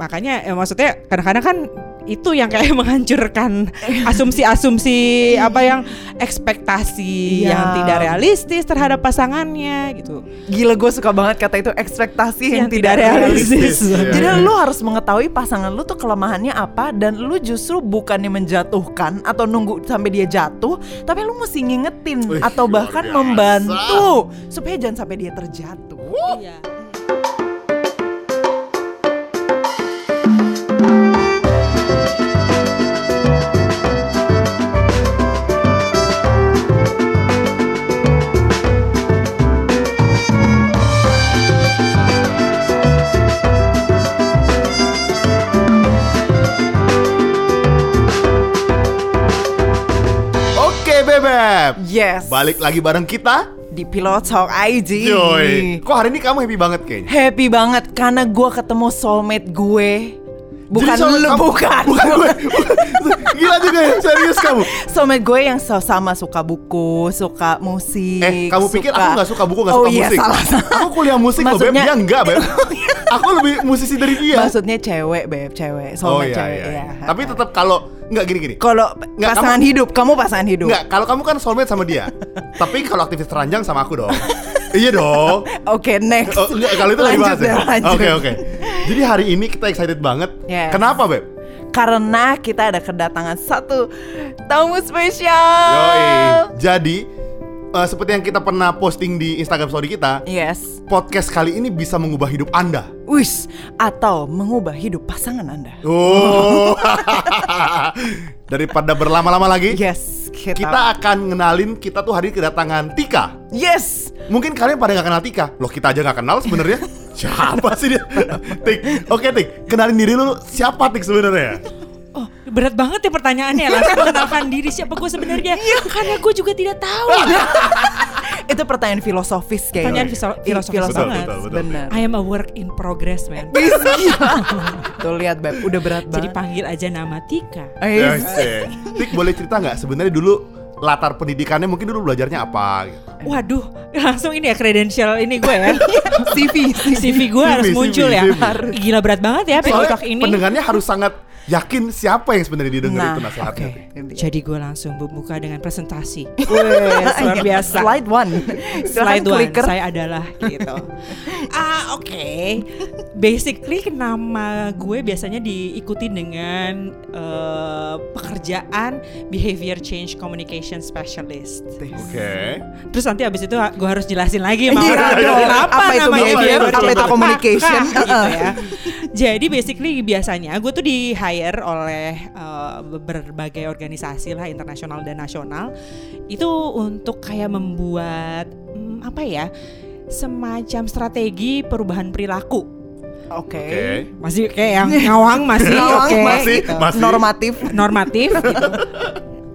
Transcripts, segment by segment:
makanya ya maksudnya kadang-kadang kan itu yang kayak menghancurkan asumsi-asumsi apa yang ekspektasi Iya. yang tidak realistis terhadap pasangannya gitu. Gila gue suka banget kata itu ekspektasi yang, Yang tidak tidak realistis. realistis. Iya, Jadi iya. lu harus mengetahui pasangan lu tuh kelemahannya apa dan lu justru bukannya menjatuhkan atau nunggu sampai dia jatuh, tapi lu mesti ngingetin Wih, atau bahkan biasa. membantu supaya jangan sampai dia terjatuh. Iya. Bebek. Yes. Balik lagi bareng kita. di Pilot Talk IG. Joy. Kok hari ini kamu happy banget kayaknya? Happy banget karena gue ketemu soulmate gue. Bukan Jadi lu, kamu- bukan. Bukan gue. Gila juga ya, serius kamu. Soulmate gue yang sama suka buku, suka musik. Eh, kamu pikir aku gak suka buku, gak oh, suka iya, musik? Salah, salah. Aku kuliah musik loh, Beb. Maksudnya- Dia enggak, Beb. Aku lebih musisi dari dia. Maksudnya cewek, beb, cewek. Oh Soulmate iya, cewek, iya. ya. Tapi tetap kalau enggak gini-gini. kalau pasangan kamu- hidup, kamu pasangan hidup. Enggak, kalau kamu kan soulmate sama dia. Tapi kalau aktivis teranjang sama aku dong. iya dong. Oke, next. Oh, enggak, kalau itu lagi Lanjut ya. deh, lanjut. Oke, oke. Jadi hari ini kita excited banget. Yes. Kenapa, Beb? Karena kita ada kedatangan satu tamu Yoi. spesial. Jadi eh, seperti yang kita pernah posting di Instagram story kita, Yes. podcast kali ini bisa mengubah hidup Anda. Wis, atau mengubah hidup pasangan Anda. Oh. Daripada berlama-lama lagi, Yes, kita. kita akan ngenalin kita tuh hari kedatangan Tika. Yes. Mungkin kalian pada nggak kenal Tika. Loh, kita aja nggak kenal sebenarnya. siapa sih dia? Tik. Oke, Tik. Kenalin diri lu siapa Tik sebenarnya? Oh, berat banget ya pertanyaannya. Langsung mengenalkan diri siapa gue sebenarnya. Karena gue juga tidak tahu. Itu pertanyaan filosofis kayaknya. Pertanyaan fiso- Ih, filosofis Betul, banget. betul, betul. Benar. I am a work in progress, man. Tuh lihat Beb, udah berat Jadi banget. panggil aja nama Tika. Eh, Yes. Tik boleh cerita nggak sebenarnya dulu latar pendidikannya mungkin dulu belajarnya apa gitu. Waduh, langsung ini ya kredensial ini gue ya. CV, CV gue harus CV, muncul ya. CV. Gila berat banget ya Soalnya ini. pendengarnya harus sangat yakin siapa yang sebenarnya didengar Nah, itu nasihatnya. oke. Tik. Jadi gue langsung membuka dengan presentasi. Luar biasa. Slide one. Slide one, clicker. saya adalah gitu. ah oke, basically nama gue biasanya diikuti dengan eh, pekerjaan behavior change communication specialist. Oke. Terus nanti abis itu gue harus jelasin lagi sama Iya, kenapa Apa itu namanya behavior, apa itu communication? Kah, gitu ya. Jadi basically biasanya gue tuh di hire oleh eh, berbagai organisasi lah internasional dan nasional itu untuk kayak membuat hmm, apa ya semacam strategi perubahan perilaku. Oke. Oke. Masih kayak yang ngawang masih oke masih, gitu. masih. Normatif. normatif gitu.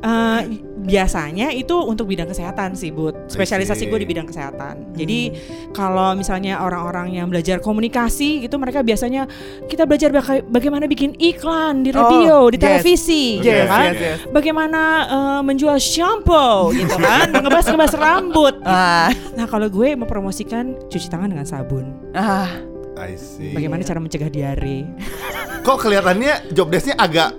Eh, biasanya itu untuk bidang kesehatan sih, Bud. Spesialisasi gue di bidang kesehatan. Jadi kalau misalnya orang-orang yang belajar komunikasi gitu mereka biasanya kita belajar baga- bagaimana bikin iklan di radio, Oh, di yes. televisi, Yes, gitu kan? yes, yes. Bagaimana eh, menjual shampoo gitu kan, ngebahas-ngebahas rambut. gitu. Ah, Nah, kalau gue mempromosikan cuci tangan dengan sabun. ah, I see. Bagaimana cara mencegah diare? Kok kelihatannya job desk-nya agak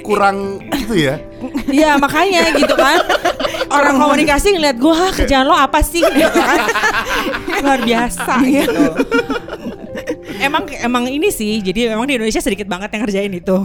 kurang gitu ya? Iya makanya gitu kan. Orang komunikasi ngeliat gue "Hah, kerjaan lo apa sih? Gitu kan. Luar biasa gitu Emang emang ini sih Jadi emang di Indonesia sedikit banget yang ngerjain itu.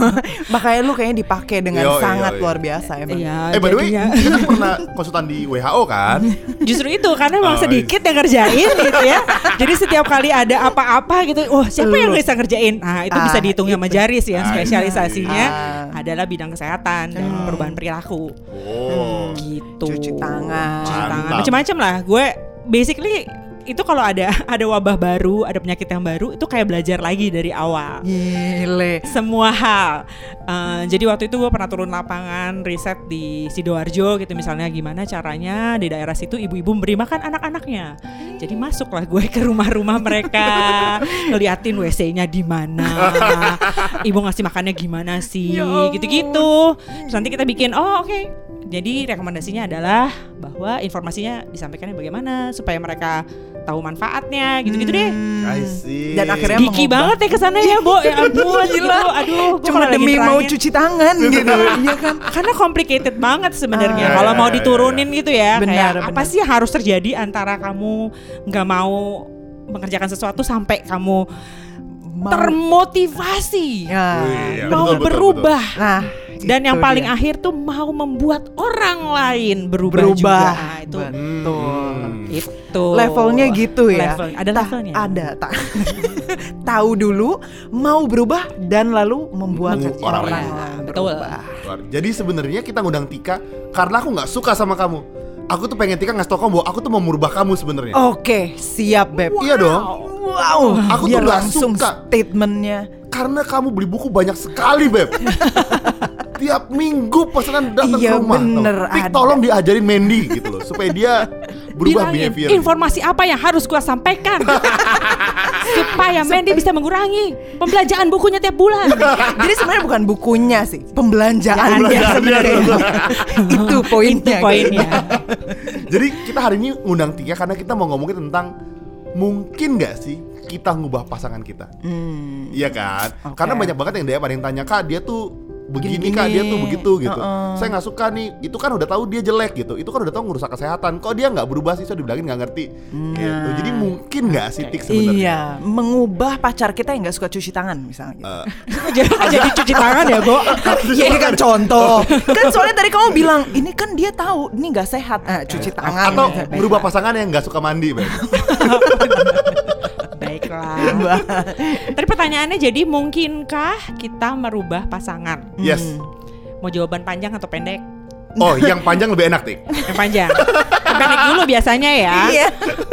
Makanya lu kayaknya dipakai dengan Yo, yo, sangat yo. luar biasa emang. Iya eh by the way, kita kan pernah konsultan di WHO kan? Justru itu karena emang Oh, sedikit yang ngerjain gitu ya. Jadi setiap kali ada apa-apa gitu Wah siapa yang bisa ngerjain? Nah itu bisa Ah, dihitung sama jari sih Ah, ya Spesialisasinya. Ah. adalah bidang kesehatan Dan perubahan perilaku. Oh. gitu. Cuci tangan. cuci tangan. Macam-macam lah. Gue basically itu kalau ada ada wabah baru ada penyakit yang baru itu kayak belajar lagi dari awal. Gile. semua hal. Eh, jadi waktu itu gue pernah turun lapangan riset di sidoarjo gitu misalnya gimana caranya di daerah situ ibu-ibu memberi makan anak-anaknya. Jadi masuklah gue ke rumah-rumah mereka ngeliatin wc-nya di mana ibu ngasih makannya gimana sih Ya gitu-gitu. terus nanti kita bikin oh oke. Jadi rekomendasinya adalah bahwa informasinya disampaikannya bagaimana supaya mereka tahu manfaatnya gitu-gitu deh. I see. Dan akhirnya mengubah- banget ya ke sana ya, Bo. Ya ampun, gitu. Aduh, Cuma demi mau cuci tangan gitu. Iya kan? karena complicated banget sebenarnya Ah, kalau mau diturunin gitu ya Benar, kayak benar. apa sih harus terjadi antara kamu nggak mau mengerjakan sesuatu sampai kamu Mau- termotivasi Ya. Mau betul, betul, berubah Nah, dan yang paling dia. akhir tuh mau membuat orang lain berubah, berubah. juga Nah, itu Betul. Hmm. itu Levelnya gitu ya. Level- ada Ta- levelnya Ada, tak. Tahu dulu mau berubah dan lalu membuat orang, orang lain. lain Betul. berubah. Jadi sebenarnya kita ngundang Tika karena aku nggak suka sama kamu. Aku tuh pengen Tika ngasih tau kamu bahwa aku tuh mau merubah kamu sebenarnya. Oke, siap beb. Iya dong. Wow, Aku dia tuh langsung suka. statementnya. Karena kamu beli buku banyak sekali, Beb. Tiap minggu pesanan datang Iya, ke rumah. bener. Tik tolong diajarin Mandy gitu loh supaya dia berubah Bilangin, behavior. informasi apa yang harus gua sampaikan supaya Mandy bisa mengurangi pembelanjaan bukunya tiap bulan. Jadi sebenarnya bukan bukunya sih, Pembelanjaannya, sebenarnya. Itu Itu poinnya. poinnya. Jadi kita hari ini ngundang Tika karena kita mau ngomongin tentang mungkin nggak sih kita ngubah pasangan kita. Hmm. Iya kan? Oke. Karena banyak banget yang dia ada yang tanya kak dia tuh begini Gini-gini. kak dia tuh begitu gitu. Heeh. Saya nggak suka nih. Itu kan udah tahu dia jelek gitu. Itu kan udah tahu ngerusak kesehatan. Kok dia nggak berubah sih? Saya dibilangin nggak ngerti. Gitu. Jadi mungkin nggak sih tik sebenarnya? Iya, mengubah pacar kita yang nggak suka cuci tangan misalnya. gitu. Eh, jadi, jadi cuci tangan ya, Bo. Ya ini kan contoh. kan soalnya tadi kamu bilang ini kan dia tahu ini nggak sehat. Eh, cuci tangan. atau berubah pasangan yang nggak suka mandi. Tadi pertanyaannya jadi mungkinkah kita merubah pasangan? Yes. Mau jawaban panjang atau pendek? Oh, yang panjang lebih enak, Tik. Yang panjang. Yang pendek dulu biasanya ya. Iya.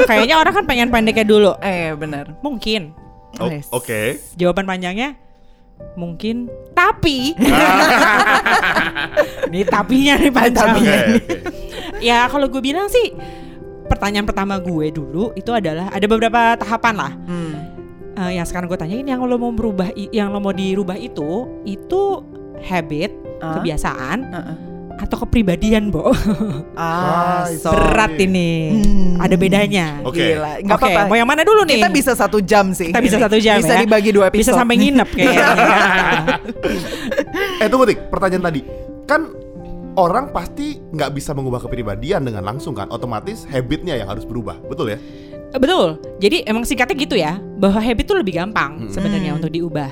Kayaknya orang kan pengen pendeknya dulu. Eh benar. Mungkin. Oh, Yes. Oke. Jawaban panjangnya mungkin tapi ini tapinya nih panjang. Oke. Ya kalau gue bilang sih pertanyaan pertama gue dulu itu adalah ada beberapa tahapan lah. Hmm. Eh, yang sekarang gue tanyain yang lo mau berubah yang lo mau dirubah itu itu habit Ah. kebiasaan Heeh. atau kepribadian bo Ah, so. berat ini Hmm. ada bedanya Oke. Gila, nggak Oke, apa-apa. mau yang mana dulu nih Kita bisa satu jam sih. Kita bisa satu jam Bisa ya. dibagi dua episode. bisa sampai nginep kayaknya Eh tunggu Tik, pertanyaan tadi Kan orang pasti nggak bisa mengubah kepribadian dengan langsung kan Otomatis habitnya yang harus berubah, betul ya? Betul jadi emang singkatnya gitu ya bahwa habit itu lebih gampang Hmm. sebenarnya Hmm. untuk diubah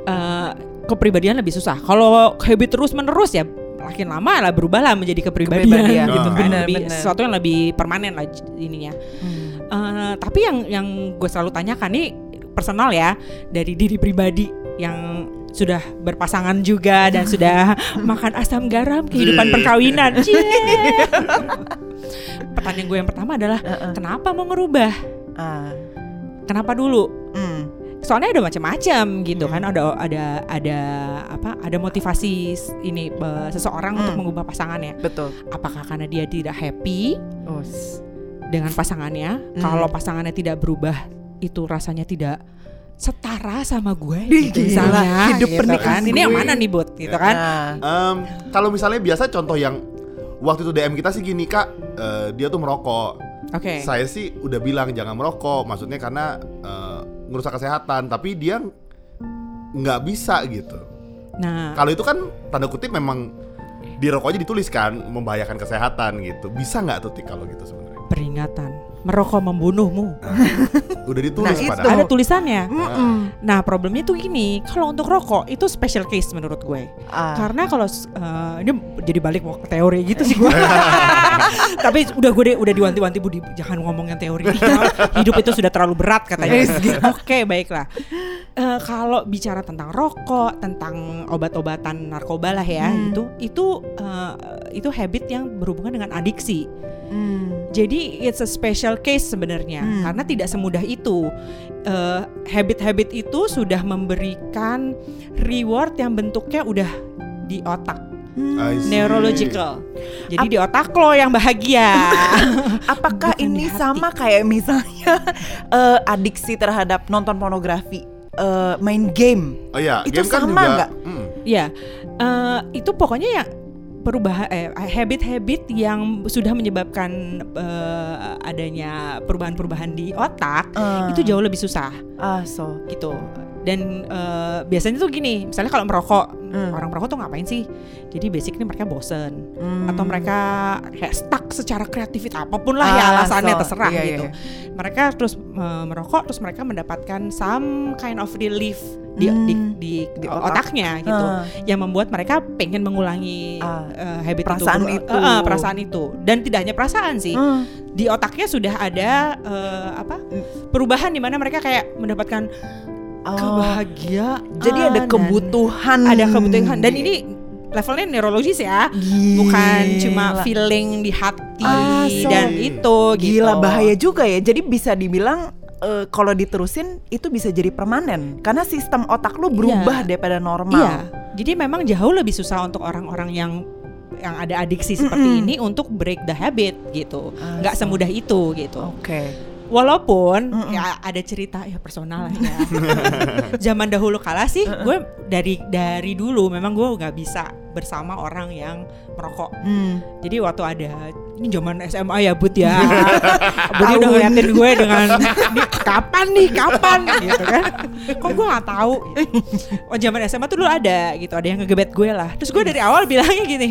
Eh, kepribadian lebih susah kalau habit terus menerus ya makin lama lah berubah lah menjadi kepribadian Kepribadian. gitu kan Benar, lebih benar. sesuatu yang lebih permanen lah ininya Hmm. Eh, tapi yang yang gue selalu tanyakan nih personal ya dari diri pribadi yang sudah berpasangan juga dan sudah makan asam garam kehidupan Cie. perkawinan. Pertanyaan gue yang pertama adalah Heeh. kenapa mau ngerubah? Ah. Kenapa dulu? Hmm. Soalnya ada macam-macam gitu kan, ada ada ada apa? Ada motivasi ini seseorang untuk Hmm. mengubah pasangannya. Betul. Apakah karena dia tidak happy Oh, s- dengan pasangannya. Hmm. Kalau pasangannya tidak berubah, itu rasanya tidak setara sama gue. Gitu gila, misalnya, hidup gitu pernikahan kan. Ini yang gue. mana nih, Bud? Gitu kan? Nah. Em, kalau misalnya biasa contoh yang waktu itu DM kita sih gini kak, eh, dia tuh merokok. Oke. Saya sih udah bilang jangan merokok, maksudnya karena eh, ngerusak kesehatan. Tapi dia nggak bisa gitu. Nah, Kalau itu kan tanda kutip memang di rokoknya dituliskan membahayakan kesehatan gitu. Bisa nggak tuh Tik kalau gitu sebenarnya? peringatan. Merokok membunuhmu. Udah ditulis Nah, itu. padahal. Ada tulisannya. Mm-mm. Nah, problemnya tuh gini, kalau untuk rokok itu special case menurut gue. Ah. Karena kalau eh, ini jadi balik mau ke teori gitu sih gue. Tapi udah gue deh, udah diwanti-wanti Budi jangan ngomong yang teori. Hidup itu sudah terlalu berat katanya. Oke, baiklah. Eh, kalau bicara tentang rokok, tentang obat-obatan narkoba lah ya, Hmm. itu itu eh, itu habit yang berhubungan dengan adiksi. Hmm. Jadi it's a special case sebenarnya Hmm. karena tidak semudah itu. Eh, habit-habit itu sudah memberikan reward yang bentuknya udah di otak, see. neurological. Jadi di otak lo yang bahagia. Apakah Bukan ini sama kayak misalnya eh, adiksi terhadap nonton pornografi, eh, main game? Oh iya, Itu game kan sama juga. nggak? Mm. Ya, eh, itu pokoknya ya perubahan eh habit-habit yang sudah menyebabkan eh, adanya perubahan-perubahan di otak Ah. itu jauh lebih susah Ah, so. gitu dan eh, biasanya tuh gini misalnya kalau merokok Hmm. orang merokok tuh ngapain sih jadi basically mereka bosen Hmm. atau mereka kayak stuck secara kreativitas apa pun lah ya Ah, alasannya so, terserah iya, gitu iya. mereka terus eh, merokok terus mereka mendapatkan some kind of relief di Hmm. di, di, Di otak. otaknya gitu Ah. yang membuat mereka pengen mengulangi Ah. eh, habit Perasaan itu, itu. Eh, eh, perasaan itu dan tidak hanya perasaan sih Hmm. di otaknya sudah ada eh, apa perubahan di mana mereka kayak mendapatkan Oh. kebahagiaan Jadi ada dan kebutuhan. ada kebutuhan dan ini levelnya neurologis ya bukan cuma feeling di hati Ah, so- dan itu Gila gitu. bahaya juga ya. Jadi bisa dibilang eh, kalau diterusin itu bisa jadi permanen karena sistem otak lu berubah Iya. daripada normal. Iya. Jadi memang jauh lebih susah untuk orang-orang yang yang ada adiksi seperti Mm-mm. ini untuk break the habit gitu. Nggak semudah itu gitu. Oke. Walaupun Mm-mm. ya ada cerita ya personal lah ya. Zaman dahulu kala sih gue dari dari dulu memang gue nggak bisa bersama orang yang merokok. Hmm. Jadi waktu ada ini zaman SMA ya Bud ya. Budi udah ngeliatin gue dengan "Nih, kapan nih kapan gitu kan. Kok gue nggak tahu. Oh zaman SMA tuh dulu ada gitu, ada yang ngegebet gue lah. Terus gue dari awal bilangnya gini.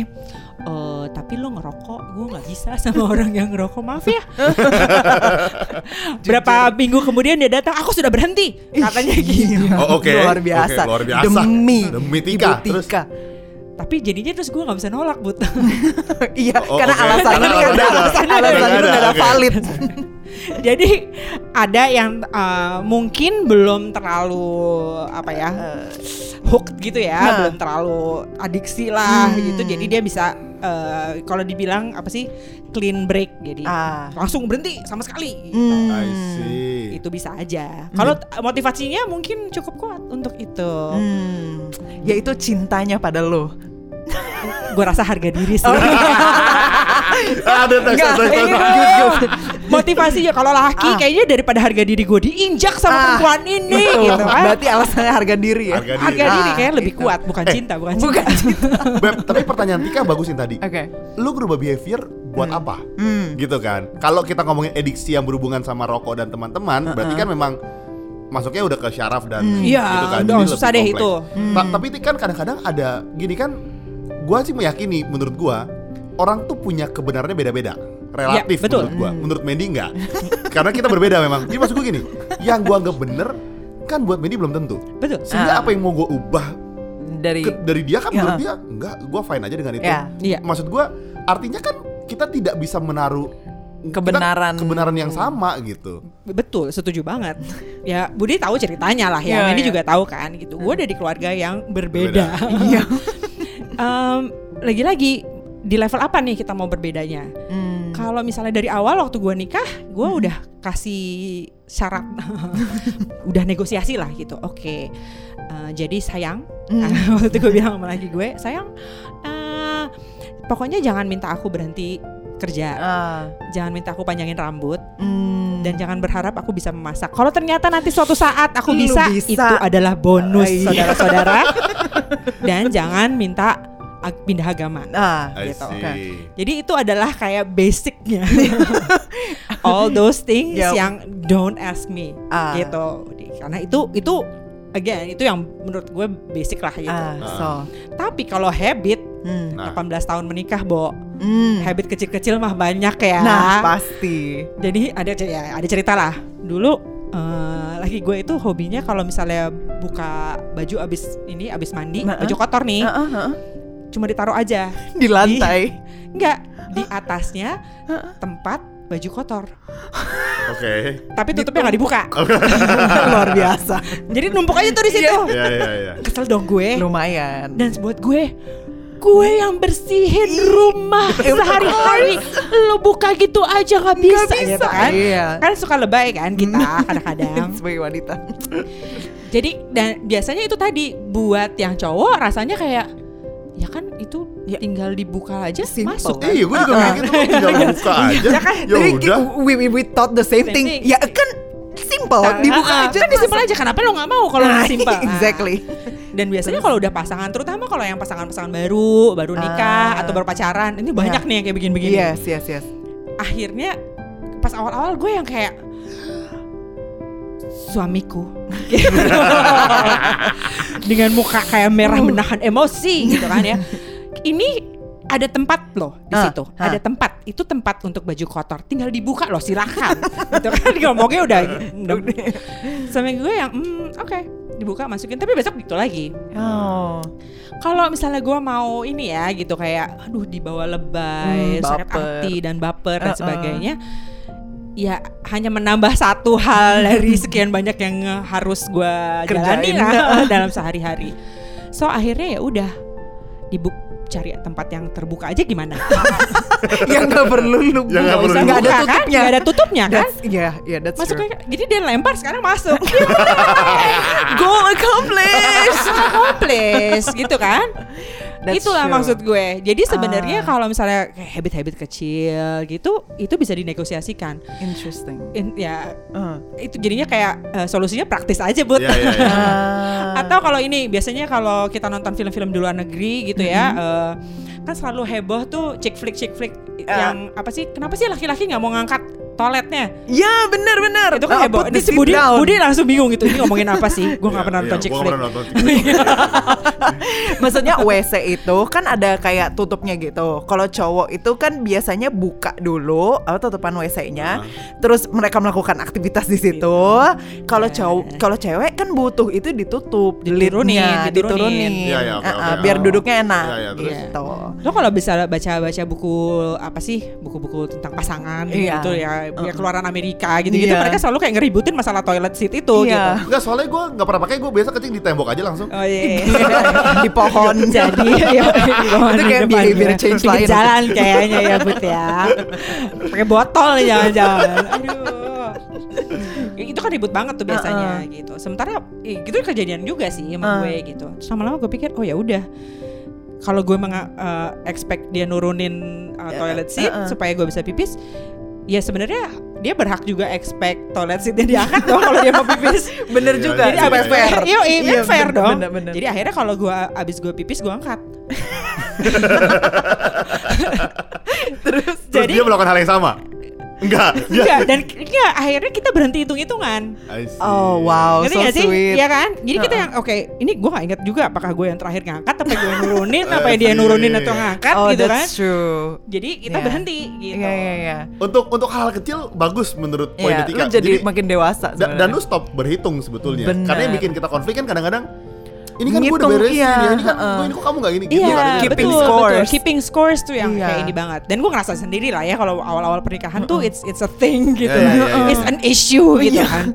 Oh, tapi lo ngerokok, gue nggak bisa sama orang yang ngerokok, maaf ya. Berapa minggu kemudian dia datang, aku sudah berhenti, katanya gitu. Oh, oke. Luar biasa. Oke, luar biasa. Demi Demi Tika. Ibu Terus? Tika. Tapi jadinya terus gue nggak bisa nolak, Bud. iya, Oh, karena oke. alasannya Karena ada alasannya alasannya ada, ada valid. Jadi ada yang uh, mungkin belum terlalu apa ya hooked gitu ya, Nah. belum terlalu adiksi lah Hmm. gitu. Jadi dia bisa uh, kalau dibilang apa sih clean break, jadi Ah. langsung berhenti sama sekali. Gitu. Hmm. I see. Itu bisa aja. Kalau t- motivasinya mungkin cukup kuat untuk itu. Hmm. Yaitu cintanya pada lo. Gue rasa harga diri sih. Ada ini good. Motivasinya kalau laki Ah. kayaknya daripada harga diri gue diinjak sama Ah, perempuan ini gitu kan. Berarti alasannya harga diri ya. Harga diri. Harga diri Ah, kayaknya lebih itu. kuat, bukan cinta, bukan cinta. Bukan cinta. Beb, tapi pertanyaan Tika bagusin tadi. Oke. Lu berubah behavior buat apa? Hmm. Gitu kan. Kalau kita ngomongin adiksi yang berhubungan sama rokok dan teman-teman, berarti kan memang masuknya udah ke syaraf dan Iya, gitu kan. udah, Jadi susah lebih deh kompleks. itu. Ta- tapi kan kadang-kadang ada gini kan gua sih meyakini menurut gua orang tuh punya kebenarannya beda-beda. Relatif Ya, betul. menurut gua. Menurut Mendy enggak. Karena kita berbeda memang. Jadi maksud gua gini, yang gua anggap bener kan buat Mendy belum tentu. Betul. Sehingga Ah. apa yang mau gua ubah Dari ke- dari dia kan Ya. menurut dia enggak, gua fine aja dengan itu. Ya. Iya. Maksud gua artinya kan kita tidak bisa menaruh kita Kebenaran. kebenaran yang sama gitu. Betul, setuju banget. Ya, Budi tahu ceritanya lah ya. Iya, Ini iya. juga tahu kan gitu. Gue dari keluarga yang berbeda. Iya. Em, lagi-lagi di level apa nih kita mau berbedanya? Hmm. Kalau misalnya dari awal waktu gue nikah, gue udah kasih syarat, udah negosiasi lah gitu. Oke, eh, jadi sayang, Hmm. waktu itu gue bilang sama lagi gue, sayang, eh, pokoknya jangan minta aku berhenti kerja, Ah. jangan minta aku panjangin rambut, Hmm. dan jangan berharap aku bisa memasak. Kalau ternyata nanti suatu saat aku Lu bisa, bisa. itu adalah bonus Ah, iya. saudara-saudara. dan jangan minta pindah agama. Ah. I Gitu, see. oke. Jadi itu adalah kayak basicnya. All those things Yep. yang don't ask me Ah. gitu. Karena itu itu again itu yang menurut gue basic lah gitu. Ah, so. Tapi kalau habit Hmm. Nah. 18 tahun menikah, Bo. Hmm. Habit kecil-kecil mah banyak ya. Nah, pasti. Jadi ada cer- ya, ada cerita lah. Dulu eh, lagi gue itu hobinya kalau misalnya buka baju abis ini abis mandi Nah, baju kotor nih Heeh, heeh. Cuma ditaruh aja Di lantai. enggak di atasnya tempat baju kotor Oke. tapi tutupnya nggak dibuka Luar biasa. jadi numpuk aja tuh di situ Iya iya iya. kesel dong gue Lumayan. dan buat gue gue yang bersihin rumah sehari-hari lu buka gitu aja nggak bisa, bisa. gitu kan Iya. kan suka lebay kan kita kadang-kadang sebagai wanita. Jadi dan biasanya itu tadi buat yang cowok rasanya kayak ya kan itu Ya. tinggal dibuka aja Simple. masuk kan. Iya, gue juga kayak gitu tinggal buka aja. ya kan? Ya udah. we, we, we thought the same, Same thing. thing. Ya kan simple, Nah, dibuka ah, aja. Kan disimpel aja kenapa lo nggak mau kalau Nah? Nah, exactly. dan biasanya kalau udah pasangan terutama kalau yang pasangan-pasangan baru baru nikah Ah. atau baru pacaran ini banyak Iya. nih yang kayak begini-begini Yes, yes, yes. akhirnya pas awal-awal gue yang kayak suamiku dengan muka kayak merah menahan emosi gitu kan ya. Ini ada tempat loh di Ah, situ. Ah. ada tempat. Itu tempat untuk baju kotor. Tinggal dibuka loh silakan. Gitu kan. Ngomongnya udah, sama gue yang hmm, oke dibuka masukin. Tapi besok gitu lagi. Oh. kalau misalnya gue mau ini ya gitu kayak aduh dibawa lebay, Hmm, sakit hati dan baper dan Uh-uh. sebagainya. Ya hanya menambah satu hal dari sekian banyak yang harus gue jalani Kerjain. lah dalam sehari-hari. So akhirnya ya udah dibuk cari tempat yang terbuka aja gimana? yang nggak perlu lu Yang nggak perlu nggak ada kan? tutupnya. Nggak ada tutupnya kan? Yeah, yeah, that's Masuk true. jadi dia lempar sekarang masuk. Goal accomplished. Accomplish gitu kan? That's Itulah true. maksud gue. Jadi sebenarnya Ah. kalau misalnya kayak habit-habit kecil gitu, itu bisa dinegosiasikan. Interesting. In- ya Uh. itu jadinya kayak eh, solusinya praktis aja buat. Iya, iya, iya. Ah. Atau kalau ini biasanya kalau kita nonton film-film di luar negeri gitu ya, eh, kan selalu heboh tuh chick flick chick flick Ah. yang apa sih? Kenapa sih laki-laki nggak mau ngangkat toiletnya? Ya benar-benar. Itu kan Uh, heboh. Ini si Budi, down. Budi langsung bingung gitu. Ini ngomongin apa sih? Gue nggak Iya, pernah iya, nonton chick flick. nonton chick flick. Maksudnya WC itu kan ada kayak tutupnya gitu. Kalau cowok itu kan biasanya buka dulu apa tutupan WC-nya, terus mereka melakukan aktivitas di situ. Kalau Iya. cowok kalau cewek kan butuh itu ditutup, Diturunin, diturunin. Iya, iya, biar duduknya enak Iya, iya, terus? gitu. Lo kalau bisa baca-baca buku apa sih buku-buku tentang pasangan Iya. gitu ya, ya keluaran Amerika gitu-gitu Iya. mereka selalu kayak ngeributin masalah toilet seat itu Iya. gitu. Enggak, soalnya gue nggak pernah pakai, gue biasa kencing di tembok aja langsung. Oh iya. di pohon Jadi ya, di bawah Itu di kayak depan behavior change lain. jalan kayaknya ya Bud ya. Pakai botol jangan-jangan. Aduh. Ya, itu kan ribut banget tuh biasanya gitu. Sementara eh, itu kejadian juga sih sama Uh. gue gitu. Terus lama-lama gue pikir oh ya udah kalau gue menga- eh, expect dia nurunin uh, toilet seat uh-uh. supaya gue bisa pipis ya sebenarnya dia berhak juga expect toilet seatnya diangkat dong kalau dia mau pipis Bener Iya, juga, iya, jadi iya, supaya iya. fair. Iya, iya, Iya, fair bener, dong. bener, bener. Jadi akhirnya kalau gua abis gua pipis gua angkat. Terus Terus Jadi- dia melakukan hal yang sama. Enggak. Enggak, dan enggak akhirnya kita berhenti hitung-hitungan. Oh wow, Ngerti so nggak sih? sweet. Iya kan? Jadi kita yang oke, ini gua gak ingat juga apakah gue yang terakhir ngangkat apa gue yang nurunin apa dia nurunin atau ngangkat oh, gitu kan. that's true. Jadi kita Iya. berhenti gitu. Iya iya iya. Untuk untuk hal kecil bagus menurut poin Iya, Tika. lu jadi, makin dewasa da- dan lu stop berhitung sebetulnya. Bener. Karena yang bikin kita konflik kan kadang-kadang ini kan gue udah beresin iya, ya, ini kan gue ini kok kamu nggak gini gitu Iya, kan. Jadi keeping betul, scores. betul. Keeping scores tuh yang Iya. kayak ini banget. Dan gue ngerasa sendiri lah ya kalau awal-awal pernikahan tuh it's it's a thing gitu. Iya, iya, iya, It's iya. an issue gitu Iya. kan.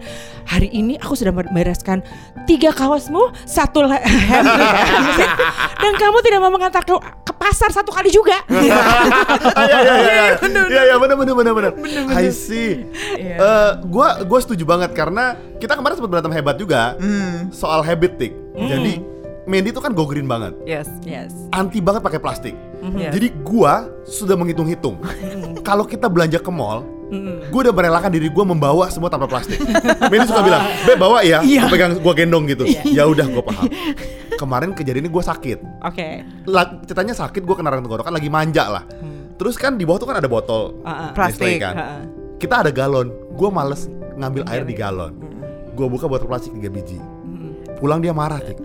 Hari ini aku sudah membereskan tiga kaosmu, satu gitu kan. dan kamu tidak mau mengantar ke, pasar satu kali juga. Iya iya iya iya. Iya iya benar benar benar benar. I see. Iya. Eh, gua gua setuju banget karena kita kemarin sempat berantem hebat juga Hmm, soal habit tik. Jadi Mandy tuh kan go green banget. yes. yes. Anti banget pakai plastik. Yes. Jadi gua sudah menghitung-hitung. Kalau kita belanja ke mall, gue udah merelakan diri gue membawa semua tanpa plastik. Mandy suka bilang, "Be bawa ya." Iya. Gua pegang gua gendong gitu. Ya udah gue paham. Kemarin kejadiannya gue sakit. Oke. La- ceritanya sakit gue kena tenggorokan lagi manja lah. Terus kan di bawah tuh kan ada botol ah. Plastik. Kan. Ah. Kita ada galon. Gue males ngambil air di galon. Gue buka botol plastik 3 biji. Pulang dia marah, Tik.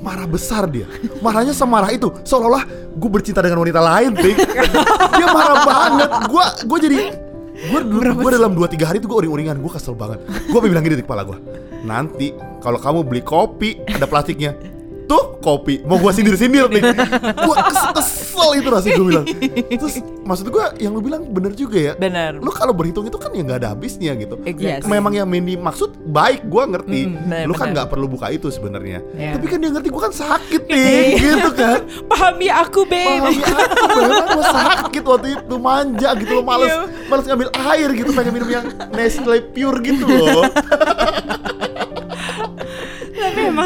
Marah besar dia. Marahnya semarah itu. Seolah-olah gue bercinta dengan wanita lain, Tik. dia marah banget. Gue gue jadi gue gue dalam 2 3 hari itu gue uring-uringan. Gue kesel banget. Gue bilang gini di kepala gue. Nanti kalau kamu beli kopi ada plastiknya. Tuh kopi mau gua sindir-sindir nih Gua kes- kesel itu rasanya gue bilang Terus maksud gua yang lu bilang bener juga ya Benar. lu kalau berhitung itu kan ya nggak ada habisnya gitu. Exactly. Memang yang Mandy maksud baik, gua ngerti. Mm, benar, lu kan nggak perlu buka itu sebenarnya. Iya. Tapi kan dia ngerti gua kan sakit nih, gitu kan. Pahami aku, babe. Pahami aku memang gua sakit waktu itu manja gitu loh, males Iya. males ngambil air gitu, pengen minum yang Nestle pure gitu loh.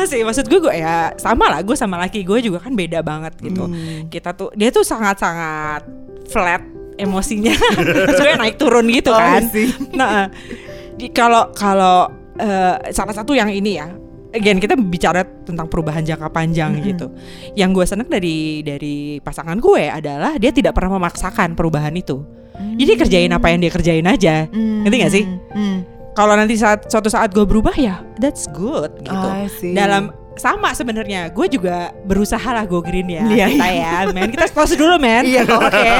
Sih maksud gue gue ya sama lah gue sama laki gue juga kan beda banget gitu. Hmm. Kita tuh dia tuh sangat-sangat flat emosinya. Maksudnya naik turun gitu Oh, kan. See. Nah, kalau kalau eh, salah satu yang ini ya again kita bicara tentang perubahan jangka panjang gitu. Yang gue seneng dari dari pasangan gue adalah dia tidak pernah memaksakan perubahan itu. Jadi kerjain apa yang dia kerjain aja. Ngerti gak sih? Hmm. Kalau nanti saat suatu saat gue berubah ya, that's good gitu. See. Dalam sama sebenarnya, gue juga berusaha lah go green ya Iya, kita ya, men. Kita close dulu, men. Iya. Oke.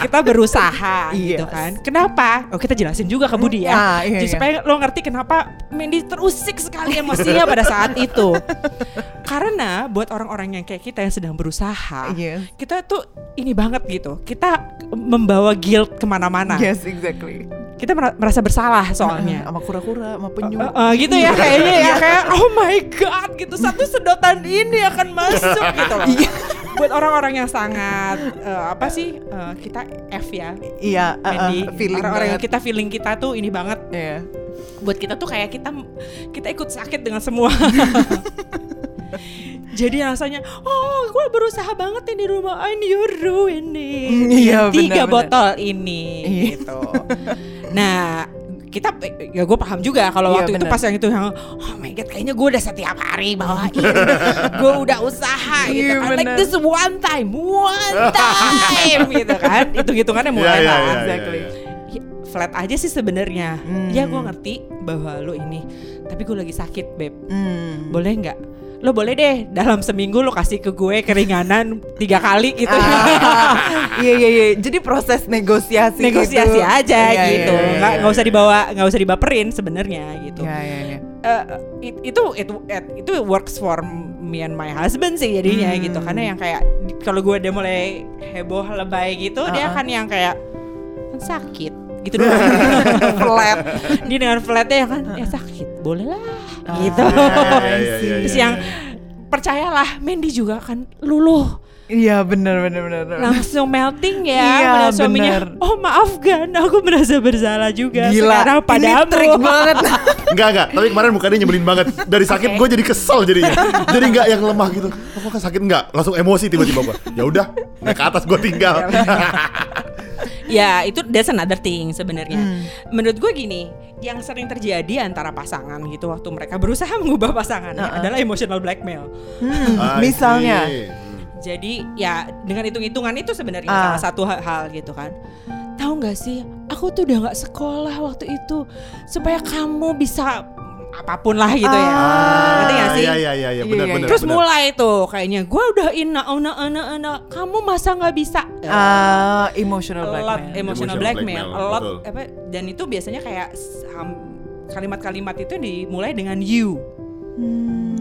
kita berusaha gitu Yes. kan. Kenapa? Oh kita jelasin juga ke Budi ya, Ah, iya, Jadi iya. supaya lo ngerti kenapa Mandy terusik sekali emosinya pada saat itu. Karena buat orang-orang yang kayak kita yang sedang berusaha, Yes. kita tuh ini banget gitu. Kita membawa guilt ke mana-mana. Yes, exactly. Kita mera- merasa bersalah soalnya. Sama kura-kura, sama penyu. Eh, eh, gitu ya kayaknya ya kayak oh my god gitu satu sedotan ini akan masuk gitu loh. Buat orang-orang yang sangat eh, apa sih eh, kita F ya. Iya, uh, uh, orang-orang yang kita feeling kita tuh ini banget Iya. buat kita tuh kayak kita kita ikut sakit dengan semua. Jadi rasanya, oh gue berusaha banget ini di rumah, and you ruin it. Iya, Tiga benar-benar. botol ini, Iya. gitu. Nah, kita ya gue paham juga kalau Iya, waktu itu pas yang itu yang oh my god kayaknya gue udah setiap hari bawain gue udah usaha gitu Iya, kan like this one time one time gitu kan hitung hitungannya mulai Iya, iya, lah iya, exactly. iya. Ya, flat aja sih sebenarnya. Hmm. Ya gue ngerti bahwa lo ini, tapi gue lagi sakit beb. Hmm. Boleh nggak? Lo boleh deh dalam seminggu lo kasih ke gue keringanan tiga kali gitu. Ah, iya iya iya. Jadi proses negosiasi. Negosiasi gitu. aja Iya, gitu. iya, iya, Nggak iya. nggak usah dibawa, nggak usah dibaperin sebenarnya gitu. Iya iya iya. Eh, it- itu itu itu works for me and my husband sih jadinya Hmm. gitu karena yang kayak kalau gue udah mulai heboh lebay gitu dia Uh-uh. kan yang kayak kan sakit gitu doang flat dia dengan flatnya ya kan ya sakit boleh lah gitu Iya, iya, iya, iya, terus iya, yang percayalah Mandy juga kan luluh Iya benar benar benar. langsung melting ya Iya, suaminya bener. oh maafkan aku merasa bersalah juga Gila. sekarang Ini padamu trik banget. Enggak enggak, tapi kemarin mukanya nyebelin banget. Dari sakit gue jadi kesel jadinya. Jadi enggak yang lemah gitu. Oh, kok sakit enggak? Langsung emosi tiba-tiba gue. Ya udah, naik ke atas gue tinggal. Ya itu that's another thing sebenarnya. Hmm. Menurut gue gini, yang sering terjadi antara pasangan gitu waktu mereka berusaha mengubah pasangannya Uh-uh. adalah emotional blackmail. Hmm, I misalnya. Jadi ya dengan hitung-hitungan itu sebenarnya Ah. salah satu hal, hal gitu kan. Tahu nggak sih, aku tuh udah nggak sekolah waktu itu supaya kamu bisa apa pun lah gitu ya. Ah. Ngerti nggak sih? Iya iya iya iya benar Iya, benar. Terus benar. mulai tuh kayaknya gue udah ina una ana ana kamu masa nggak bisa? Ah, emotional blackmail. emotional Emotional blackmail, blackmail, a lot betul. apa dan itu biasanya kayak kalimat-kalimat itu dimulai dengan you Hmm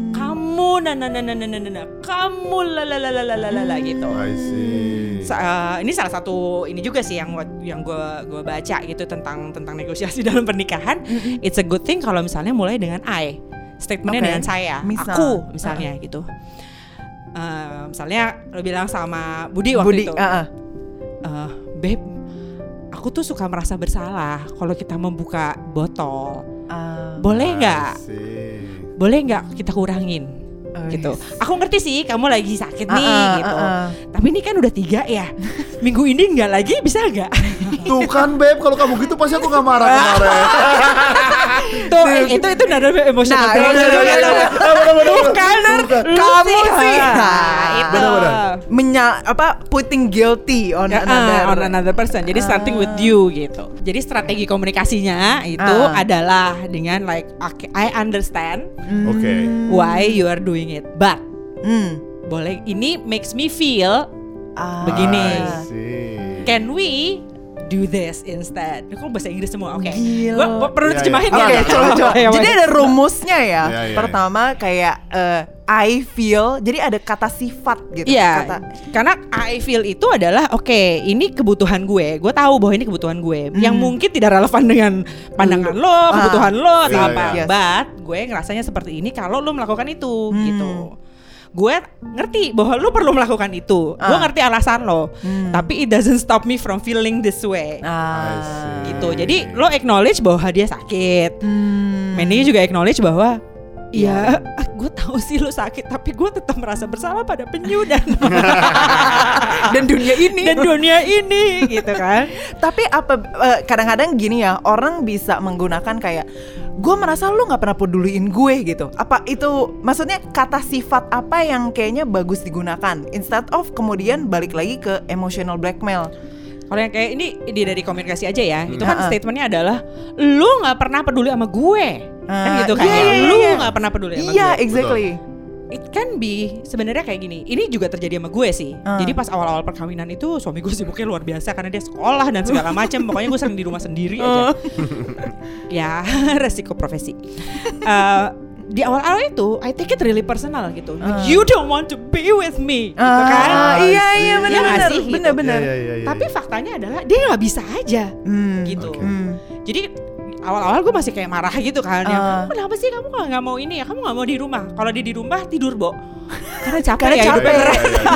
kamu na na na na na na na kamu la la la la la la la gitu. I see. Sa uh, ini salah satu ini juga sih yang yang gue gue baca gitu tentang tentang negosiasi dalam pernikahan. It's a good thing kalau misalnya mulai dengan I statementnya okay. dengan saya, Misal. aku misalnya uh-uh. gitu. Uh, misalnya lo bilang sama Budi waktu Budi, itu, uh-uh. uh, eh, beb, aku tuh suka merasa bersalah kalau kita membuka botol. Uh, boleh nggak? Boleh nggak kita kurangin? Oh, gitu. yes. Aku ngerti sih kamu lagi sakit nih Ah, ah, gitu. ah, ah. Tapi ini kan udah tiga ya. Minggu ini nggak lagi bisa nggak? Tuh kan beb, kalau kamu gitu pasti aku gak marah kemarin. Tuh eh, itu itu nada emosional. Nah. Bukan, Kamu sih. Nah, Nah, itu. benar-benar. Menya apa putting guilty on Ya, another. ah, on another person. Jadi starting with you gitu. Jadi strategi komunikasinya itu Ah. adalah dengan like okay, I understand Oke. why you are doing it, but Hmm. boleh ini makes me feel Ah. Begini. Can we do this instead? Kok bahasa Inggris semua? Oke. Gila. Gua, gua perlu Iya, iya. terjemahin Oke, ya. coba coba. Ya, Jadi ada rumusnya ya. Iya, iya, Pertama kayak eh, I feel, jadi ada kata sifat gitu. Iya, Kata, karena I feel itu adalah oke, ini kebutuhan gue. Gue tahu bahwa ini kebutuhan gue, yang mungkin tidak relevan dengan pandangan lo, Ah, kebutuhan lo atau iya, apa. iya. But gue ngerasanya seperti ini kalau lo melakukan itu, Hmm. gitu. Gue ngerti bahwa lo perlu melakukan itu. Gue Ah. ngerti alasan lo, Hmm. tapi it doesn't stop me from feeling this way. Ah. Gitu. Jadi lo acknowledge bahwa dia sakit. Hmm. Mandy juga acknowledge bahwa. Ya, gue tahu sih lo sakit, tapi gue tetap merasa bersalah pada penyu dan dan dunia ini. dan dunia ini gitu kan Tapi apa eh, kadang-kadang gini ya orang bisa menggunakan kayak gue merasa lu nggak pernah peduliin gue gitu. Apa itu maksudnya kata sifat apa yang kayaknya bagus digunakan instead of kemudian balik lagi ke emotional blackmail. Kalau yang kayak ini ini dari komunikasi aja ya, itu kan statementnya adalah lu nggak pernah peduli sama gue, kan Ah, gitu kan? iya, ya. iya, lu iya. nggak pernah peduli sama Iya, gue. exactly. It can be sebenarnya kayak gini. Ini juga terjadi sama gue sih. Ah. Jadi pas awal-awal perkawinan itu suami gue sibuknya luar biasa karena dia sekolah dan segala macam. Pokoknya gue sering di rumah sendiri aja. ya resiko profesi. Eh, di awal-awal itu I take it really personal gitu. Ah. You don't want to be with me, gitu Ah, kan? iya I iya Iya nggak benar sih, gitu. benar benar. Iya, iya, iya, Tapi iya. faktanya adalah dia nggak bisa aja, Hmm, gitu. Oke. hmm. Jadi awal-awal gue masih kayak marah gitu kan. Yang, Ah. kamu kenapa sih kamu nggak nggak mau ini ya? Kamu nggak mau di rumah? Kalau dia di rumah tidur bo. Karena capek Karena ya capek. hidupnya. Iya, iya, iya.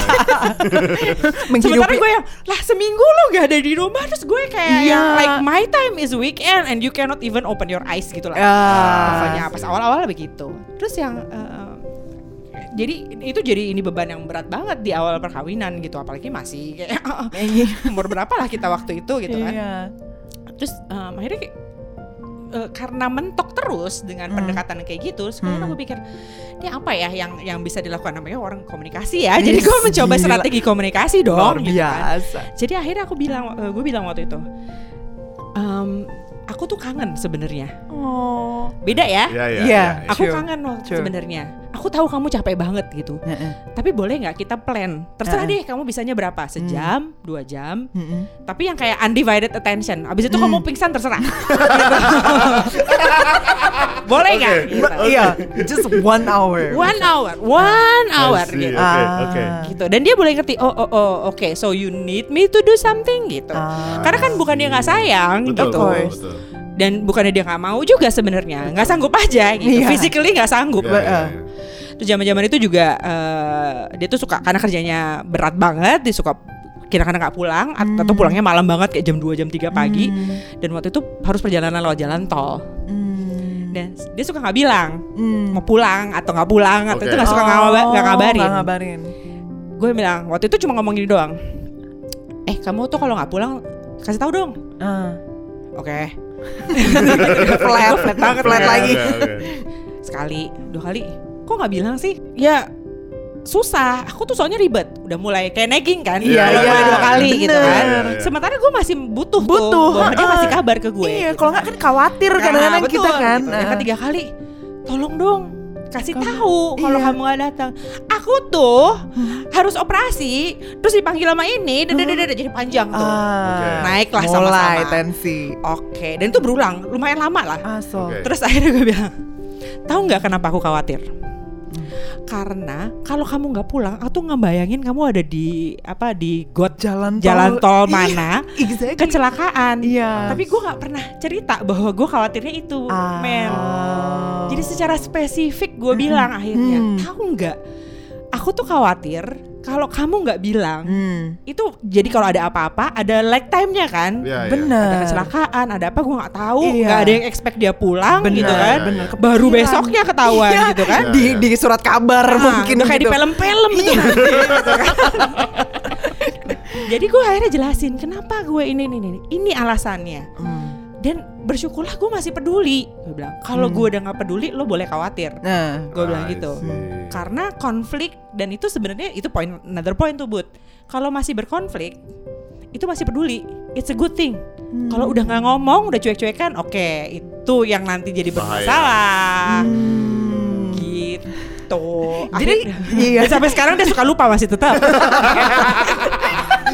Menghidupi Sementara gue yang lah seminggu lo gak ada di rumah terus gue kayak Iya. yang like my time is weekend and you cannot even open your eyes gitu lah. Ah. Pokoknya pas awal-awal begitu. Terus yang eh, jadi itu jadi ini beban yang berat banget di awal perkawinan gitu apalagi masih kayak Iya. umur berapa lah kita waktu itu gitu kan. Iya. Terus em, akhirnya eh, karena mentok terus dengan Hmm. pendekatan kayak gitu, kemudian Hmm. aku pikir ini apa ya yang yang bisa dilakukan namanya orang komunikasi ya. Jadi gue mencoba Gila. strategi komunikasi dong. Luar gitu kan. biasa. Jadi akhirnya aku bilang, gue bilang waktu itu, "Em, aku tuh kangen sebenarnya. Oh. Beda ya. Iya, iya, Iya. iya. Aku kangen waktu True. sebenarnya. Aku tahu kamu capek banget gitu. Heeh. Tapi boleh nggak kita plan? Terserah Heeh. deh, kamu bisanya berapa? Sejam, dua jam. Mm-mm. Tapi yang kayak undivided attention. Abis itu Hmm. kamu pingsan terserah. boleh nggak? Oke. Gitu. Iya, just one hour. One hour, one hour see. gitu. Oke, Ah. oke. Gitu. Dan dia boleh ngerti. Oh, oh, oh, oke. so you need me to do something gitu. Ah. Karena kan bukan dia nggak sayang Betul, gitu. betul, betul. Dan bukannya dia nggak mau juga sebenarnya, nggak sanggup aja gitu. Iya. Physically nggak sanggup. Iya, iya, Ah. Terus zaman-zaman itu juga eh, dia tuh suka karena kerjanya berat banget, dia suka kira-kira nggak pulang at- atau pulangnya malam banget kayak jam 2 jam 3 pagi. Dan waktu itu harus perjalanan lewat jalan tol. Hmm. Dan dia suka nggak bilang Hmm. mau pulang atau nggak pulang atau Oke. itu nggak suka nggak Oh, ngabarin. ngabarin. Gue bilang waktu itu cuma ngomong gini doang. Eh kamu tuh kalau nggak pulang kasih tahu dong. Ah. Oke. flat, flat banget, flat lagi. oke, oke. Sekali, dua kali. Kok nggak bilang sih? Ya susah. Aku tuh soalnya ribet. Udah mulai kayak nagging kan. Iya, iya. mulai dua kali gitu Bener. kan. Iya, iya. Sementara gue masih butuh, Butuh, tuh. bahwa dia masih kabar ke gue. Iya, gitu. kalau nggak kan khawatir Nah, kadang-kadang betul, kita kan. gitu. Yang Ah. ketiga kali, tolong dong kasih Kamu- tahu kalau iya. kamu nggak datang. Aku tuh harus operasi, terus dipanggil sama ini, dan jadi panjang tuh. Ah, Oke. Naiklah mulai sama-sama. tensi. Oke, dan itu berulang, lumayan lama lah. Aso. Oke. Terus akhirnya gue bilang, tahu nggak kenapa aku khawatir? Karena kalau kamu nggak pulang, aku tuh ngebayangin kamu ada di apa di got Jalan tol. jalan tol Iya, mana Exactly. kecelakaan. Iya. Tapi gue nggak pernah cerita bahwa gue khawatirnya itu, Ah. men. Jadi secara spesifik gue bilang akhirnya, Hmm. tahu nggak? Aku tuh khawatir kalau kamu nggak bilang, Hmm. itu jadi kalau ada apa-apa ada lag time-nya kan? Iya, iya. Bener. ada kecelakaan, ada apa gue nggak tahu, Iya. nggak ada yang expect dia pulang Bener, gitu kan, bener. baru Kepikiran. besoknya ketahuan Iya, gitu kan, Di di surat kabar Nah, mungkin kayak di gitu. film-film gitu, nanti, gitu kan. Jadi gue akhirnya jelasin kenapa gue ini ini ini, ini alasannya. Hmm. Dan bersyukurlah gue masih peduli. Gue bilang kalau Hmm. gue udah nggak peduli, lo boleh khawatir. Nah, Gue bilang gitu. see. Karena konflik dan itu sebenarnya itu poin another point tuh Bud. Kalau masih berkonflik itu masih peduli. It's a good thing. Hmm. Kalau udah nggak ngomong, udah cuek-cuekan, oke, itu yang nanti jadi bermasalah. Hmm. Gitu. Jadi, Akhirnya- iya. dan sampai sekarang dia suka lupa masih tetap.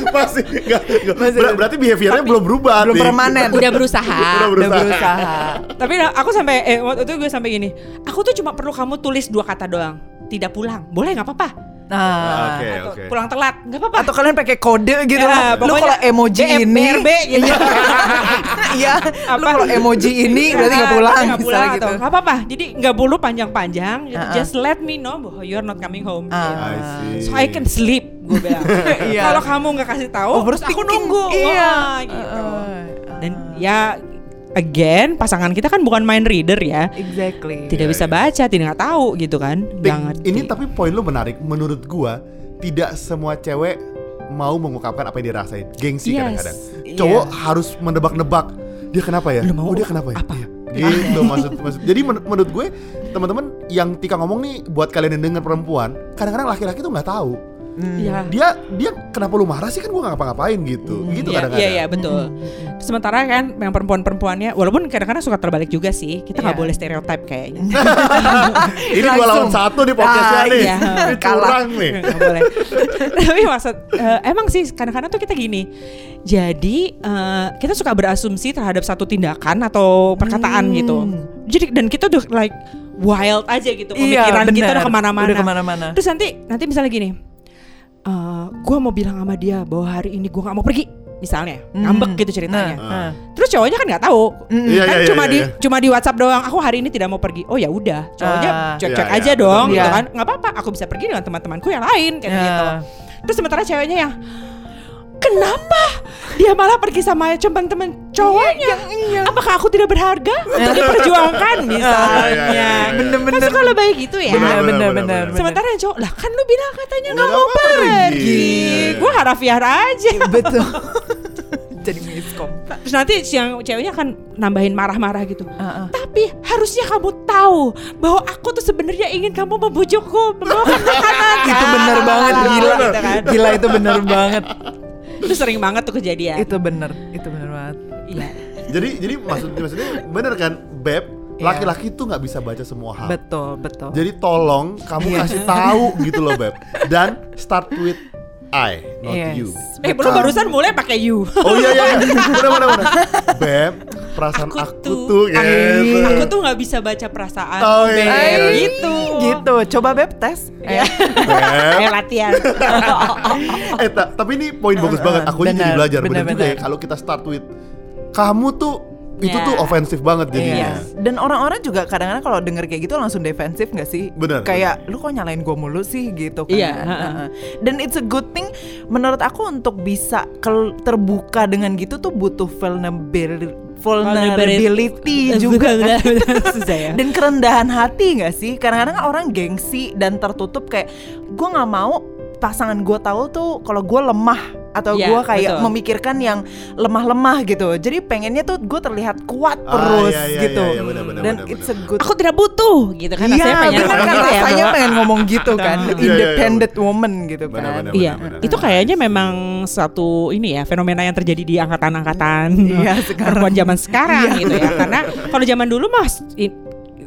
Masih nggak- nggak- Masih- ber- berarti behaviornya belum berubah belum nih. permanen. udah berusaha. Udah Udah berusaha. berusaha. Tapi aku sampai eh waktu itu gue sampai gini, aku tuh cuma perlu kamu tulis dua kata doang. Tidak pulang, boleh nggak apa-apa. Nah, Oke, Atau oke. pulang telat, nggak apa-apa. atau kalian pakai kode gitu Ya, lah. Lu kalau emoji ini, BRB gitu. iya. Lu Apa? kalau emoji ini berarti nggak pulang, nggak pulang misalnya atau gitu. nggak apa-apa. Jadi nggak perlu panjang-panjang. gitu. Ah. Just let me know bahwa you're not coming home. Ah. gitu. I see. So I can sleep, gue bilang. Iya. Kalau kamu nggak kasih tahu, terus aku nunggu. Iya. Wah, gitu. Ah, Dan ah. ya again pasangan kita kan bukan mind reader ya. exactly. Tidak Iya, bisa iya. baca, tidak nggak tahu gitu kan. Ngerti. ini tapi poin lu menarik menurut gua tidak semua cewek mau mengungkapkan apa yang dia rasain gengsi Yes. kadang-kadang Iya. cowok harus menebak-nebak dia kenapa ya Lu mau oh dia kenapa ya apa? Iya. gitu maksud maksud jadi men- menurut gue teman-teman yang Tika ngomong nih buat kalian yang dengar perempuan kadang-kadang laki-laki tuh nggak tahu Iya. dia dia kenapa lu marah sih kan gue ngapa-ngapain gitu gitu Iya, kadang-kadang Iya, iya, betul. Sementara kan yang perempuan-perempuannya walaupun kadang-kadang suka terbalik juga sih. Kita nggak Iya. boleh stereotip kayaknya. ini dua lawan satu nih podcastnya Ah, nih iya. Kalah. nih Nggak boleh. Tapi maksud eh, emang sih kadang-kadang tuh kita gini. Jadi eh, kita suka berasumsi terhadap satu tindakan atau perkataan Hmm. gitu. Jadi dan kita udah like wild aja gitu Iya, pemikiran kita benar. udah ke mana-mana. Udah ke mana-mana. Terus nanti nanti misalnya gini, eh gue mau bilang sama dia bahwa hari ini gue nggak mau pergi, misalnya ngambek gitu ceritanya. Nah, nah. Terus cowoknya kan nggak tahu, Iya, kan iya, cuma iya, di iya. cuma di WhatsApp doang. Aku hari ini tidak mau pergi. Oh ya udah, cowoknya Ah. cuek-cuek Iya, aja iya, dong, betul. gitu Iya. kan. Nggak apa-apa, aku bisa pergi dengan teman-temanku yang lain kayak Ya. gitu. Terus sementara ceweknya yang Kenapa dia malah pergi sama teman-teman cowoknya? Apakah aku tidak berharga untuk diperjuangkan misalnya? Iya, iya, iya. Bener-bener. Kan suka lebay gitu ya. Bener, bener, bener, bener, bener. Sementara yang cowok, lah kan lu bilang katanya nggak mau pergi. Gue harafiah aja. Betul. Jadi miskom. Terus nanti yang ceweknya akan nambahin marah-marah gitu. Tapi harusnya kamu tahu bahwa aku tuh sebenarnya ingin kamu membujukku, membawakan makanan. Itu bener Ah, banget gila. gitu kan. Gila itu bener banget. Itu sering banget tuh kejadian. Itu bener, itu bener banget. Iya. jadi jadi maksud maksudnya bener kan beb Iya. laki-laki tuh nggak bisa baca semua hal Betul, betul. jadi tolong kamu Iya. kasih tahu gitu loh beb dan start with I not Yes. you Eh belum barusan mulai pakai you. Oh iya iya, iya. benar benar benar. Beb, perasaan aku, tuh, aku, gitu. aku tuh nggak bisa baca perasaan. Oh, iya, Beb. iya, iya. gitu. Gitu. Coba beb tes. Ya. Beb. Eh latihan. eh ta- tapi ini poin bagus banget. Aku jadi Benar, belajar benar, benar juga ya kalau kita start with kamu tuh itu tuh ofensif banget jadinya. Iya. Dan orang-orang juga kadang-kadang kalau denger kayak gitu langsung defensif gak sih? Bener. Kayak lu kok nyalain gue mulu sih gitu kan. Iya, Heeh. Dan it's a good thing menurut aku untuk bisa kel- terbuka dengan gitu tuh butuh vulnerability, vulnerability juga kan. Susah ya. dan kerendahan hati nggak sih kadang-kadang orang gengsi dan tertutup kayak gue nggak mau pasangan gue tahu tuh kalau gue lemah atau Iya, gue kayak betul. memikirkan yang lemah-lemah gitu jadi pengennya tuh gue terlihat kuat Ah, terus iya, iya, gitu iya, iya, benar, benar, dan benar, it's a good Aku tidak butuh gitu kan Iya, rasanya pengen bener ngomong kan gitu ya, rasanya pengen ngomong gitu kan Iya, iya, iya. independent woman gitu kan. Iya, itu kayaknya memang satu ini ya fenomena yang terjadi di angkatan-angkatan Iya, sekarang. perempuan zaman sekarang Iya. gitu ya. Karena kalau zaman dulu mas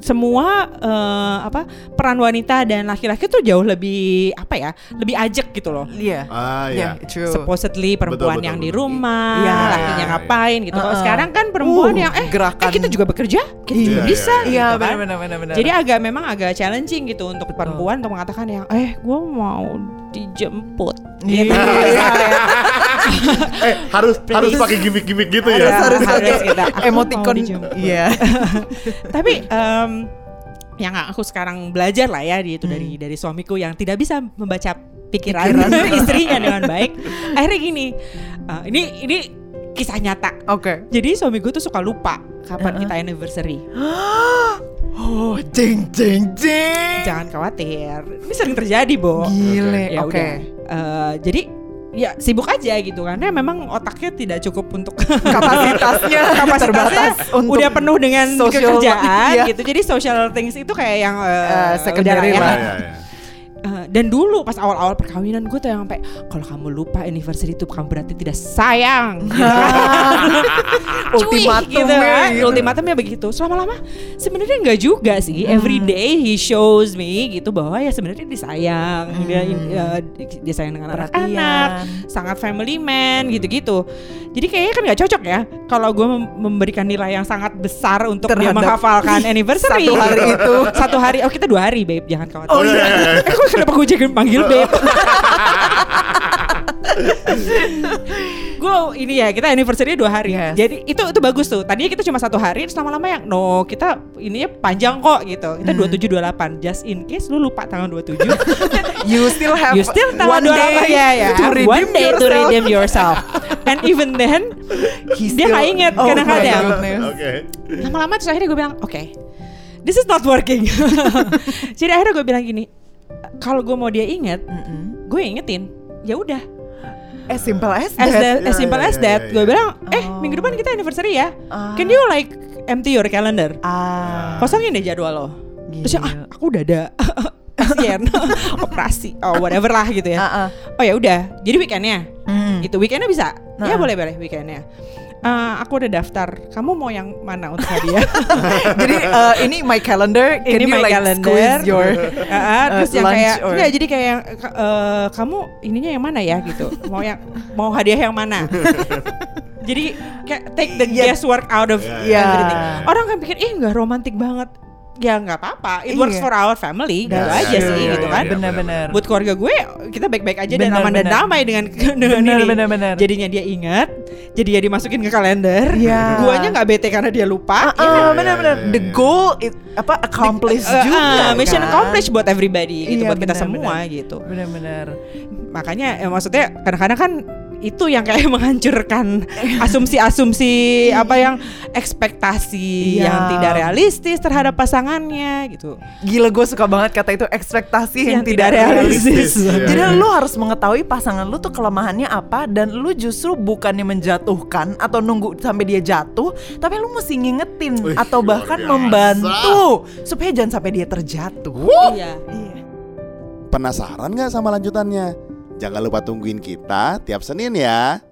semua eh, apa peran wanita dan laki-laki tuh jauh lebih apa ya lebih ajak gitu loh. iya Ah Iya, iya. true Supposedly perempuan betul, yang betul. di rumah, Iya, lakinya iya, ngapain gitu. Kalau Uh-uh. sekarang kan perempuan Uh, yang eh, gerakan. eh kita juga bekerja, kita Iya, juga iya, bisa. iya. iya gitu kan. benar benar Jadi agak memang agak challenging gitu untuk perempuan untuk mengatakan yang eh gue mau dijemput. Iya. Gitu, misalnya. Eh harus harus pakai gimmick-gimmick gitu ya. harus harus Harus pakai emoticon iya Tapi em, yang aku sekarang belajar lah ya itu Hmm. dari dari suamiku yang tidak bisa membaca pikiran, Pikiran. istrinya dengan baik. Akhirnya gini, eh, ini ini kisah nyata. oke Jadi suami gue tuh suka lupa kapan kita anniversary. oh jeng jeng jeng Jangan khawatir, ini sering terjadi, Bo. Gile, Ya oke. udah. Eh, jadi ya sibuk aja gitu karena memang otaknya tidak cukup untuk Kapasitasnya terbatas untuk udah penuh dengan social- kerjaan iya. gitu. Jadi social things itu kayak yang eh, Eh, secondary udah Iya, ya. iya, iya. Eh, dan dulu pas awal-awal perkawinan gue tuh yang sampai kalau kamu lupa anniversary itu bukan berarti tidak sayang. Gitu ultimatum gitu kan. Ultimatumnya begitu. Selama-lama sebenarnya enggak juga sih. Every day he shows me gitu bahwa ya sebenarnya disayang. Dia eh, dia sayang dengan anak-anak, sangat family man gitu-gitu. Jadi kayaknya kan nggak cocok ya kalau gue mem- memberikan nilai yang sangat besar untuk dia Terhadap menghafalkan anniversary. satu hari itu. Satu hari. Oh kita dua hari, babe. Jangan khawatir. Oh, iya. Eh kok kenapa gue jadi panggil babe? gue ini ya kita anniversary dua hari. Yes. jadi itu itu bagus tuh. Tadinya kita cuma satu hari terus lama-lama yang no kita ininya panjang kok gitu. Kita dua tujuh dua delapan. Just in case lu lupa tanggal 27 you still have you still tanggal one 28 day ya ya to redeem one day to yourself. redeem yourself. And even then He dia still- nggak inget Oh kadang-kadang lama-lama terus akhirnya gue bilang oke this is not working. Jadi akhirnya gue bilang gini kalau gue mau dia inget gue ingetin ya udah as simple as as, that that, as simple iya, as that gue bilang eh Oh. minggu depan kita anniversary ya Ah. can you like empty your calendar. Ah. Kosongin deh jadwal lo. Terus ya, ah, aku udah ada pasien operasi oh whatever lah gitu ya. Ah. Oh ya udah. Jadi weekendnya itu weekendnya bisa. Ya Nah. boleh boleh weekendnya. Eh, aku udah daftar. Kamu mau yang mana untuk hadiah? Jadi eh, ini my calendar. Can Ini you my like calendar. squeeze your ah, terus Uh, yang lunch kayak or- enggak jadi kayak yang, eh, kamu ininya yang mana ya gitu. Mau yang mau hadiah yang mana? jadi kayak take the Iya. guesswork out of Iya. everything. Orang kan pikir ih nggak romantik banget. Ya nggak apa-apa. It works Iya. for our family. Gitu aja sih Iya, gitu iya, kan. iya. Benar-benar. Buat keluarga gue kita baik-baik aja dan Benar, aman dan damai dengan dengan Benar, ini. benar. Jadinya dia ingat, jadi dia dimasukin ke kalender. Iya. Guanya nggak bete karena dia lupa. Ah, ya ah, kan? benar-benar. iya, The iya. goal it, apa accomplished Eh, juga. ah, mission kan? accomplished buat everybody gitu Iya, buat kita semua gitu Benar-benar. makanya ya, maksudnya kadang-kadang kan itu yang kayak menghancurkan asumsi-asumsi apa yang ekspektasi Iya. yang tidak realistis terhadap pasangannya gitu Gila gue suka banget kata itu ekspektasi yang, Yang tidak tidak realistis. realistis. Iya. Jadi lu harus mengetahui pasangan lu tuh kelemahannya apa dan lu justru bukannya menjatuhkan atau nunggu sampai dia jatuh, tapi lu mesti ngingetin Wih, atau bahkan biasa. membantu supaya jangan sampai dia terjatuh. iya Iya. Penasaran nggak sama lanjutannya? Jangan lupa tungguin kita tiap Senin ya.